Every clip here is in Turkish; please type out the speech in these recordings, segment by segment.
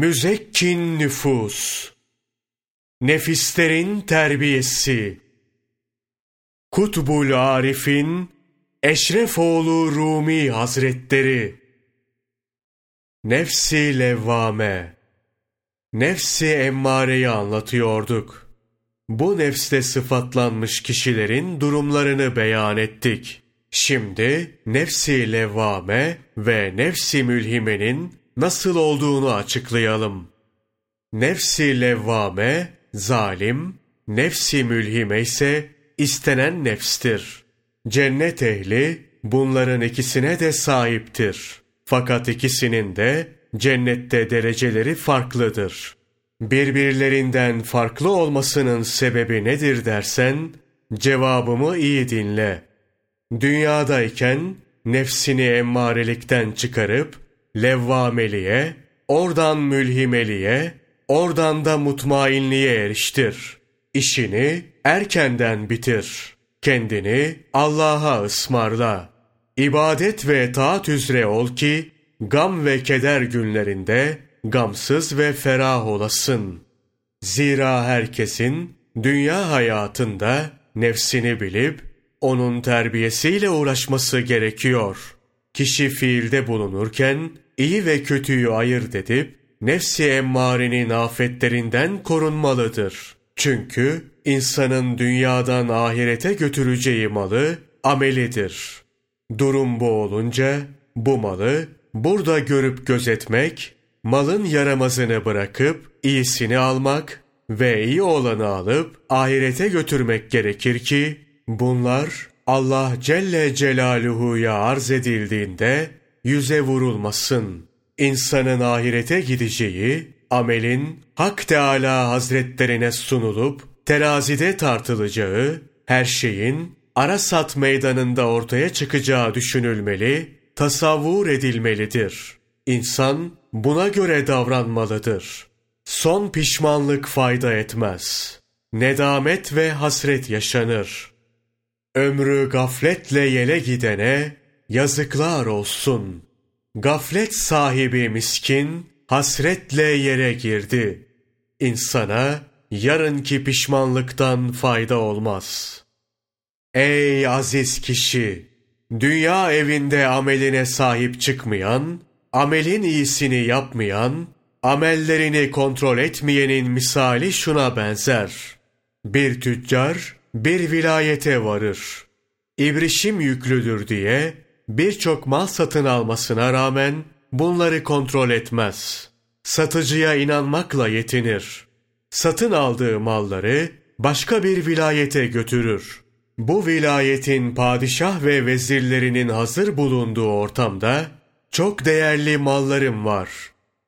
müzekkin nüfus, nefislerin terbiyesi, Kutbul Arif'in Eşrefoğlu Rumi Hazretleri, Nefsi Levvame, Nefsi Emmare'yi anlatıyorduk. Bu nefste sıfatlanmış kişilerin durumlarını beyan ettik. Şimdi nefsi levvame ve nefsi mülhimenin nasıl olduğunu açıklayalım. Nefsi levvame, zalim, nefsi mülhime ise istenen nefstir. Cennet ehli bunların ikisine de sahiptir. Fakat ikisinin de cennette dereceleri farklıdır. Birbirlerinden farklı olmasının sebebi nedir dersen, cevabımı iyi dinle. Dünyadayken nefsini emmarelikten çıkarıp levvameliğe, oradan mülhimeliğe, oradan da mutmainliğe eriştir. İşini erkenden bitir. Kendini Allah'a ısmarla. İbadet ve taat üzere ol ki, gam ve keder günlerinde gamsız ve ferah olasın. Zira herkesin dünya hayatında nefsini bilip onun terbiyesiyle uğraşması gerekiyor. Kişi fiilde bulunurken iyi ve kötüyü ayırt edip nefsi emmarenin afetlerinden korunmalıdır. Çünkü insanın dünyadan ahirete götüreceği malı amelidir. Durum bu olunca bu malı burada görüp gözetmek, malın yaramazını bırakıp iyisini almak ve iyi olanı alıp ahirete götürmek gerekir ki bunlar Allah Celle Celaluhu'ya arz edildiğinde yüze vurulmasın. İnsanın ahirete gideceği, amelin Hak Teala Hazretlerine sunulup terazide tartılacağı, her şeyin Arasat meydanında ortaya çıkacağı düşünülmeli, tasavvur edilmelidir. İnsan buna göre davranmalıdır. Son pişmanlık fayda etmez. Nedamet ve hasret yaşanır. Ömrü gafletle yele gidene yazıklar olsun. Gaflet sahibi miskin hasretle yere girdi. İnsana yarınki pişmanlıktan fayda olmaz. Ey aziz kişi! Dünya evinde ameline sahip çıkmayan, amelin iyisini yapmayan, amellerini kontrol etmeyenin misali şuna benzer. Bir tüccar bir vilayete varır. İbrişim yüklüdür diye birçok mal satın almasına rağmen bunları kontrol etmez. Satıcıya inanmakla yetinir. Satın aldığı malları başka bir vilayete götürür. Bu vilayetin padişah ve vezirlerinin hazır bulunduğu ortamda çok değerli mallarım var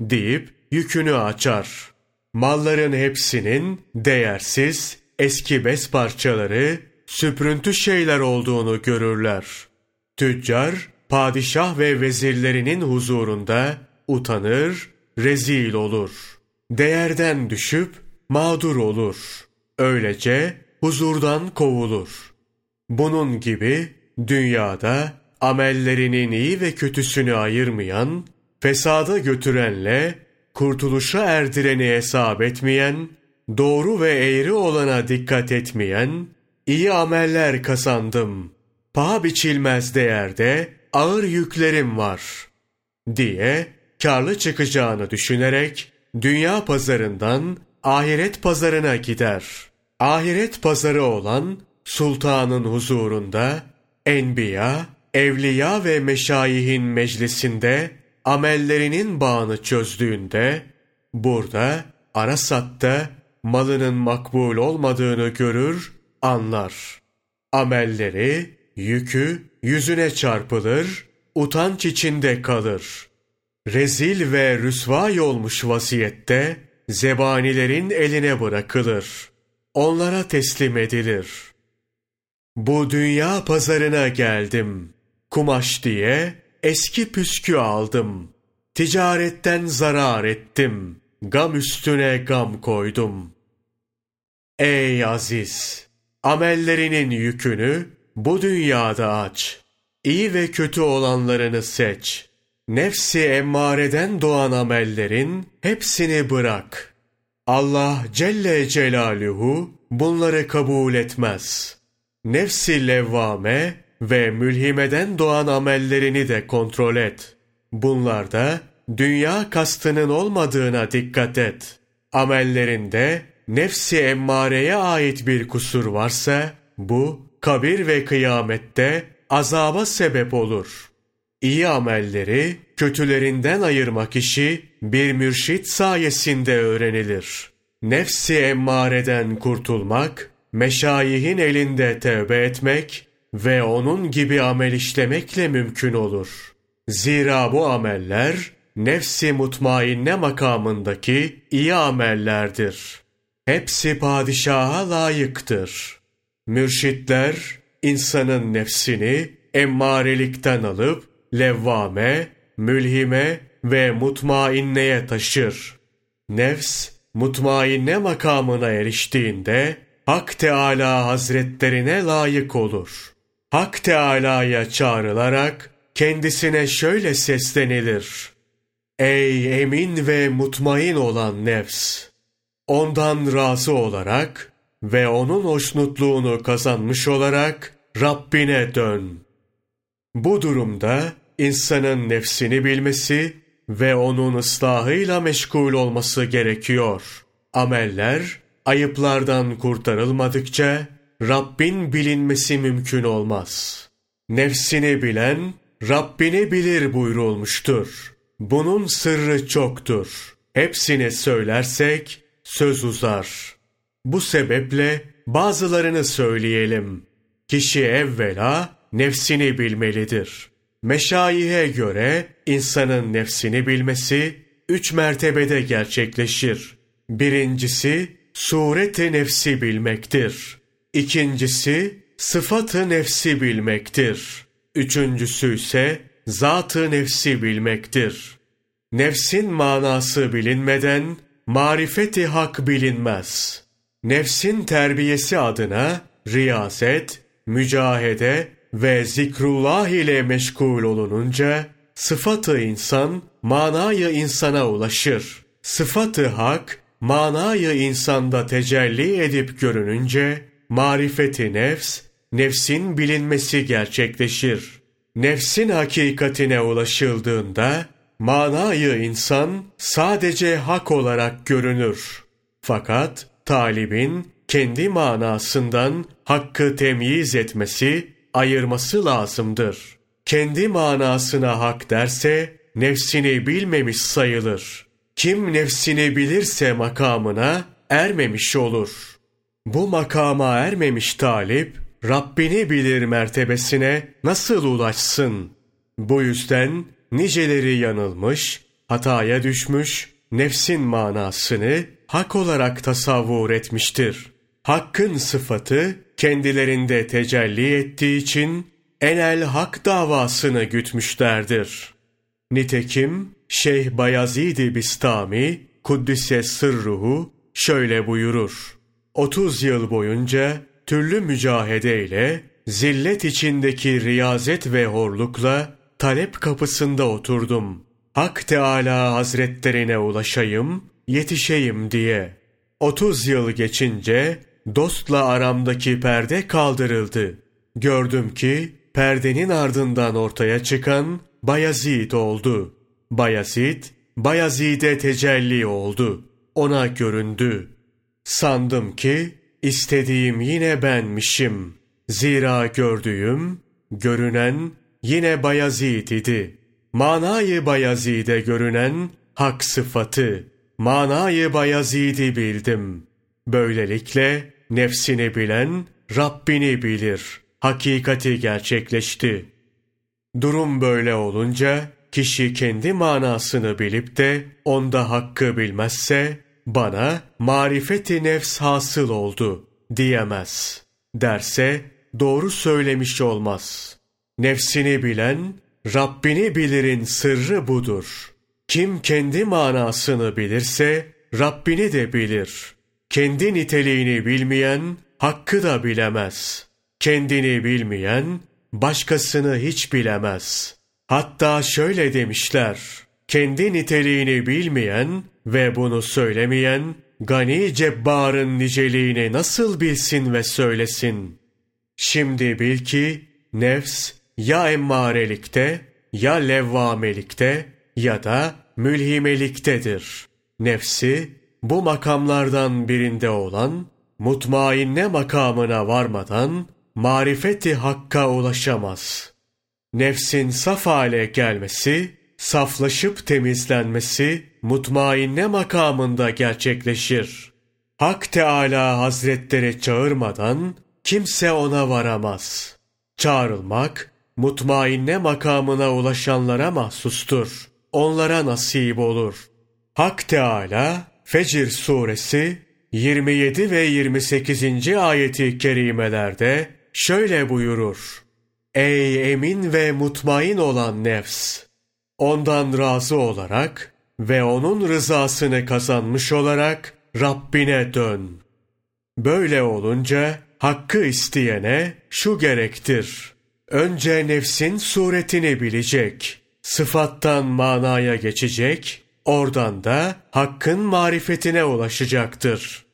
deyip yükünü açar. Malların hepsinin değersiz, eski bez parçaları, süprüntü şeyler olduğunu görürler. Tüccar, padişah ve vezirlerinin huzurunda utanır, rezil olur. Değerden düşüp mağdur olur. Öylece huzurdan kovulur. Bunun gibi dünyada amellerinin iyi ve kötüsünü ayırmayan, fesada götürenle kurtuluşa erdireni hesap etmeyen, doğru ve eğri olana dikkat etmeyen, iyi ameller kazandım, paha biçilmez değerde ağır yüklerim var diye karlı çıkacağını düşünerek dünya pazarından ahiret pazarına gider. Ahiret pazarı olan sultanın huzurunda enbiya, evliya ve meşayihin meclisinde amellerinin bağını çözdüğünde burada Arasat'ta malının makbul olmadığını görür, anlar. Amelleri, yükü yüzüne çarpılır, utanç içinde kalır. Rezil ve rüsvay olmuş vaziyette zebanilerin eline bırakılır. Onlara teslim edilir. Bu dünya pazarına geldim. Kumaş diye eski püskü aldım. Ticaretten zarar ettim. Gam üstüne gam koydum. Ey aziz! Amellerinin yükünü bu dünyada aç. İyi ve kötü olanlarını seç. nefsi emmareden doğan amellerin hepsini bırak. Allah Celle Celaluhu bunları kabul etmez. Nefsi levvame ve mülhimeden doğan amellerini de kontrol et. Bunlarda dünya kastının olmadığına dikkat et. Amellerinde nefsi emmareye ait bir kusur varsa bu kabir ve kıyamette azaba sebep olur. İyi amelleri kötülerinden ayırmak işi bir mürşit sayesinde öğrenilir. Nefsi emmareden kurtulmak, meşayihin elinde tevbe etmek ve onun gibi amel işlemekle mümkün olur. Zira bu ameller nefsi mutmainne makamındaki iyi amellerdir. Hepsi padişaha layıktır. Mürşitler insanın nefsini emmarelikten alıp levvame, mülhime ve mutmainneye taşır. Nefs, mutmainne makamına eriştiğinde Hak Teala Hazretlerine layık olur. Hak Teala'ya çağrılarak kendisine şöyle seslenilir. Ey emin ve mutmain olan nefs! Ondan razı olarak ve onun hoşnutluğunu kazanmış olarak Rabbine dön. Bu durumda insanın nefsini bilmesi ve onun ıslahıyla meşgul olması gerekiyor. Ameller ayıplardan kurtarılmadıkça Rabbin bilinmesi mümkün olmaz. Nefsini bilen Rabbini bilir buyurulmuştur. Bunun sırrı çoktur. Hepsini söylersek söz uzar. Bu sebeple bazılarını söyleyelim. Kişi evvela nefsini bilmelidir. Meşayihe göre insanın nefsini bilmesi üç mertebede gerçekleşir. Birincisi sureti nefsi bilmektir. İkincisi sıfatı nefsi bilmektir. Üçüncüsü ise zatı nefsi bilmektir. Nefsin manası bilinmeden marifeti hak bilinmez. Nefsin terbiyesi adına riyazet, mücahede ve zikrullah ile meşgul olununca sıfatı insan manayı insana ulaşır. Sıfatı hak manayı insanda tecelli edip görününce marifeti nefs, nefsin bilinmesi gerçekleşir. Nefsin hakikatine ulaşıldığında manayı insan sadece hak olarak görünür. Fakat talibin kendi manasından hakkı temyiz etmesi, ayırması lazımdır. Kendi manasına hak derse nefsini bilmemiş sayılır. Kim nefsini bilirse makamına ermemiş olur. Bu makama ermemiş talip Rabbini bilir mertebesine nasıl ulaşsın? Bu yüzden niceleri yanılmış, hataya düşmüş, nefsin manasını hak olarak tasavvur etmiştir. Hakkın sıfatı kendilerinde tecelli ettiği için enel hak davasını gütmüşlerdir. Nitekim Şeyh Bayazid-i Bistami Kuddise Sırruhu şöyle buyurur. 30 yıl boyunca türlü mücahedeyle, zillet içindeki riyazet ve horlukla talep kapısında oturdum. Hak Teala Hazretlerine ulaşayım, yetişeyim diye. 30 yıl geçince dostla aramdaki perde kaldırıldı. Gördüm ki perdenin ardından ortaya çıkan Bayezid oldu. Bayezid, Bayezid'e tecelli oldu. Ona göründü. Sandım ki istediğim yine benmişim. Zira gördüğüm, görünen yine Bayezid idi. Manayı Bayezid'e görünen hak sıfatı. Manayı Bayezid'i bildim. Böylelikle nefsini bilen Rabbini bilir. Hakikati gerçekleşti. Durum böyle olunca kişi kendi manasını bilip de onda hakkı bilmezse bana marifeti nefs hasıl oldu diyemez. Derse doğru söylemiş olmaz. Nefsini bilen Rabbini bilirin sırrı budur. Kim kendi manasını bilirse Rabbini de bilir. Kendi niteliğini bilmeyen hakkı da bilemez. Kendini bilmeyen başkasını hiç bilemez. Hatta şöyle demişler. Kendi niteliğini bilmeyen ve bunu söylemeyen, gani cebbarın niceliğini nasıl bilsin ve söylesin? Şimdi bil ki, nefs ya emmarelikte, ya levvamelikte ya da mülhimeliktedir. Nefsi, bu makamlardan birinde olan, mutmainne makamına varmadan, marifeti hakka ulaşamaz. Nefsin saf hale gelmesi, saflaşıp temizlenmesi, mutmainne makamında gerçekleşir. Hak Teala Hazretleri çağırmadan kimse ona varamaz. Çağrılmak, mutmainne makamına ulaşanlara mahsustur. Onlara nasip olur. Hak Teala Fecir suresi 27 ve 28. ayeti kerimelerde şöyle buyurur. Ey emin ve mutmain olan nefs! Ondan razı olarak ve onun rızasını kazanmış olarak Rabbine dön. Böyle olunca hakkı isteyene şu gerektir. Önce nefsin suretini bilecek, sıfattan manaya geçecek, oradan da hakkın marifetine ulaşacaktır.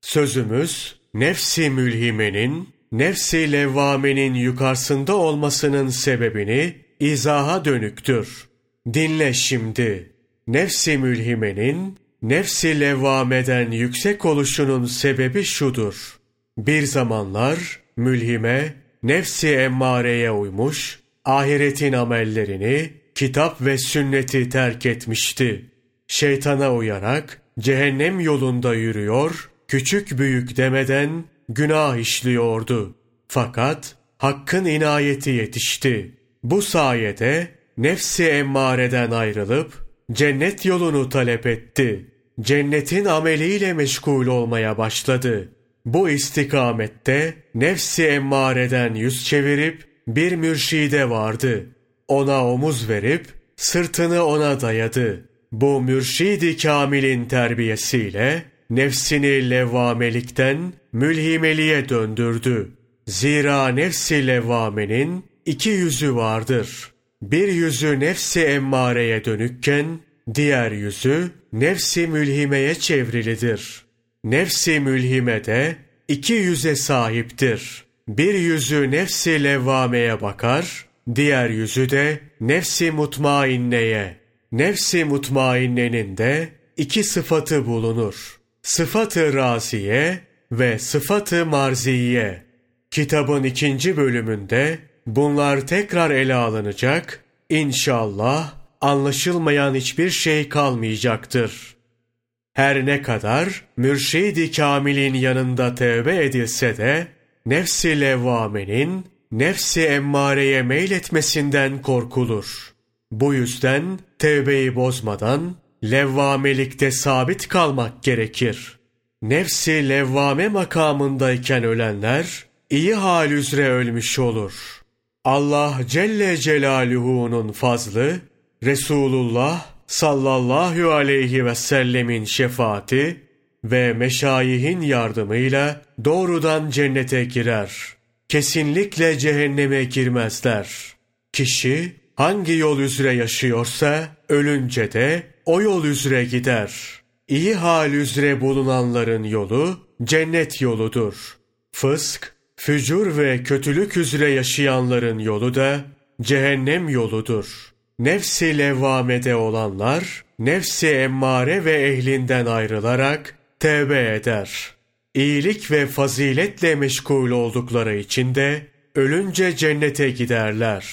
Sözümüz nefsi mülhimenin, nefsi levvamenin yukarısında olmasının sebebini izaha dönüktür. Dinle şimdi. Nefsi mülhimenin, nefsi levvameden yüksek oluşunun sebebi şudur. Bir zamanlar mülhime, nefsi emmareye uymuş, ahiretin amellerini, kitap ve sünneti terk etmişti. Şeytana uyarak cehennem yolunda yürüyor, küçük büyük demeden günah işliyordu. Fakat Hakk'ın inayeti yetişti. Bu sayede nefsi emmareden ayrılıp cennet yolunu talep etti. Cennetin ameliyle meşgul olmaya başladı. Bu istikamette nefsi emmareden yüz çevirip bir mürşide vardı. Ona omuz verip sırtını ona dayadı. Bu mürşidi kamilin terbiyesiyle nefsini levvamelikten mülhimeliğe döndürdü. Zira nefsi levvamenin iki yüzü vardır. Bir yüzü nefsi emmareye dönükken, diğer yüzü nefsi mülhimeye çevrilidir. Nefsi mülhime de iki yüze sahiptir. Bir yüzü nefsi levvameye bakar, diğer yüzü de nefsi mutmainneye. Nefsi mutmainnenin de iki sıfatı bulunur. Sıfatı raziye ve sıfatı marziye. Kitabın ikinci bölümünde bunlar tekrar ele alınacak, İnşallah anlaşılmayan hiçbir şey kalmayacaktır. Her ne kadar mürşidi kamilin yanında tevbe edilse de, nefsi levvamenin, nefsi emmareye meyletmesinden korkulur. Bu yüzden tevbeyi bozmadan, levvamelikte sabit kalmak gerekir. Nefsi levvame makamındayken ölenler, iyi hal üzere ölmüş olur. Allah Celle Celaluhu'nun fazlı, Resulullah sallallahu aleyhi ve sellemin şefaati ve meşayihin yardımıyla doğrudan cennete girer. Kesinlikle cehenneme girmezler. Kişi hangi yol üzere yaşıyorsa ölünce de o yol üzere gider. İyi hal üzere bulunanların yolu cennet yoludur. Fısk, fücur ve kötülük üzere yaşayanların yolu da cehennem yoludur. Nefsi levvamede olanlar, nefsi emmare ve ehlinden ayrılarak tevbe eder. İyilik ve faziletle meşgul oldukları için de ölünce cennete giderler.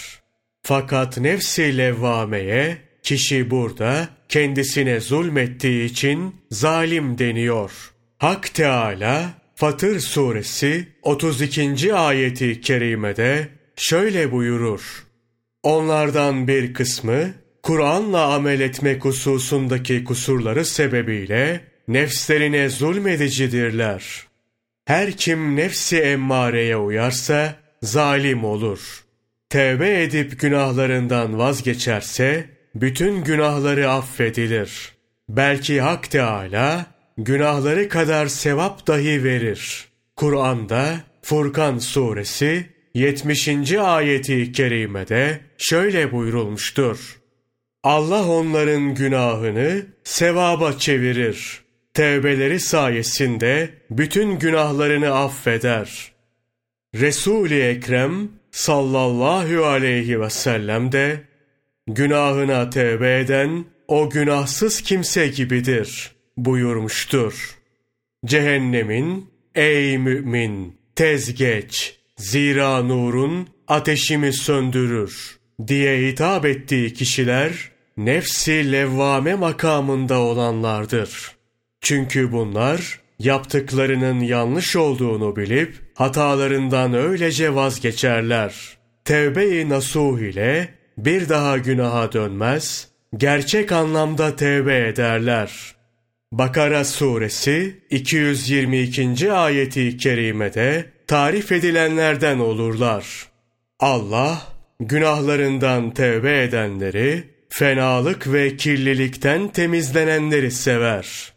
Fakat nefsi levvameye kişi burada kendisine zulmettiği için zalim deniyor. Hak Teala Fatır suresi 32. ayeti kerimede şöyle buyurur. Onlardan bir kısmı Kur'an'la amel etmek hususundaki kusurları sebebiyle nefslerine zulmedicidirler. Her kim nefsi emmareye uyarsa zalim olur. Tevbe edip günahlarından vazgeçerse bütün günahları affedilir. Belki Hak Teala günahları kadar sevap dahi verir. Kur'an'da Furkan suresi 70. ayeti kerimede şöyle buyurulmuştur. Allah onların günahını sevaba çevirir. Tevbeleri sayesinde bütün günahlarını affeder. Resul-i Ekrem sallallahu aleyhi ve sellem de günahına tevbe eden o günahsız kimse gibidir buyurmuştur. Cehennemin ey mümin tez geç zira nurun ateşimi söndürür diye hitap ettiği kişiler nefsi levvame makamında olanlardır. Çünkü bunlar yaptıklarının yanlış olduğunu bilip hatalarından öylece vazgeçerler. Tevbe-i nasuh ile bir daha günaha dönmez, gerçek anlamda tevbe ederler. Bakara suresi 222. ayeti kerimede tarif edilenlerden olurlar. Allah günahlarından tevbe edenleri, fenalık ve kirlilikten temizlenenleri sever.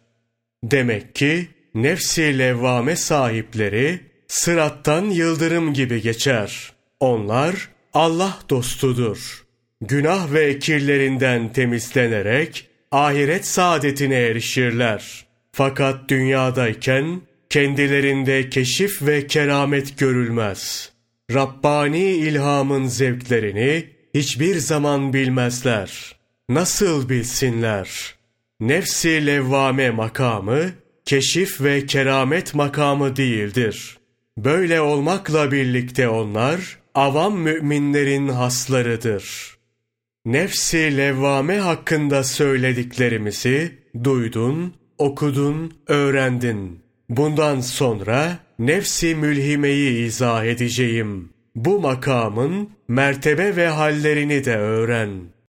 Demek ki nefsi levvame sahipleri sırattan yıldırım gibi geçer. Onlar Allah dostudur. Günah ve kirlerinden temizlenerek ahiret saadetine erişirler. Fakat dünyadayken kendilerinde keşif ve keramet görülmez. Rabbani ilhamın zevklerini hiçbir zaman bilmezler. Nasıl bilsinler? Nefsi levvame makamı, keşif ve keramet makamı değildir. Böyle olmakla birlikte onlar, avam müminlerin haslarıdır. Nefsi levvame hakkında söylediklerimizi duydun, okudun, öğrendin. Bundan sonra nefsi mülhimeyi izah edeceğim. Bu makamın mertebe ve hallerini de öğren.''